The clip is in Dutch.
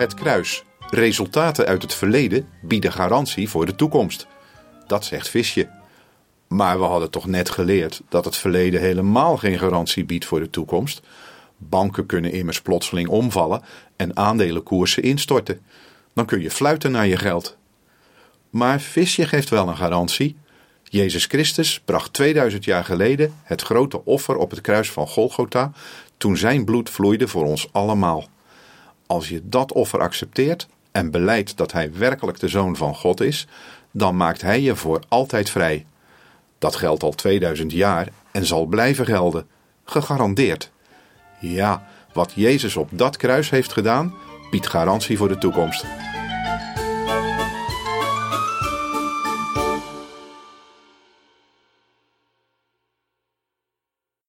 Het kruis. Resultaten uit het verleden bieden garantie voor de toekomst. Dat zegt Visje. Maar we hadden toch net geleerd dat het verleden helemaal geen garantie biedt voor de toekomst. Banken kunnen immers plotseling omvallen en aandelenkoersen instorten. Dan kun je fluiten naar je geld. Maar Visje geeft wel een garantie. Jezus Christus bracht 2000 jaar geleden het grote offer op het kruis van Golgotha toen zijn bloed vloeide voor ons allemaal. Als je dat offer accepteert en beleidt dat hij werkelijk de zoon van God is, dan maakt hij je voor altijd vrij. Dat geldt al 2000 jaar en zal blijven gelden, gegarandeerd. Ja, wat Jezus op dat kruis heeft gedaan, biedt garantie voor de toekomst.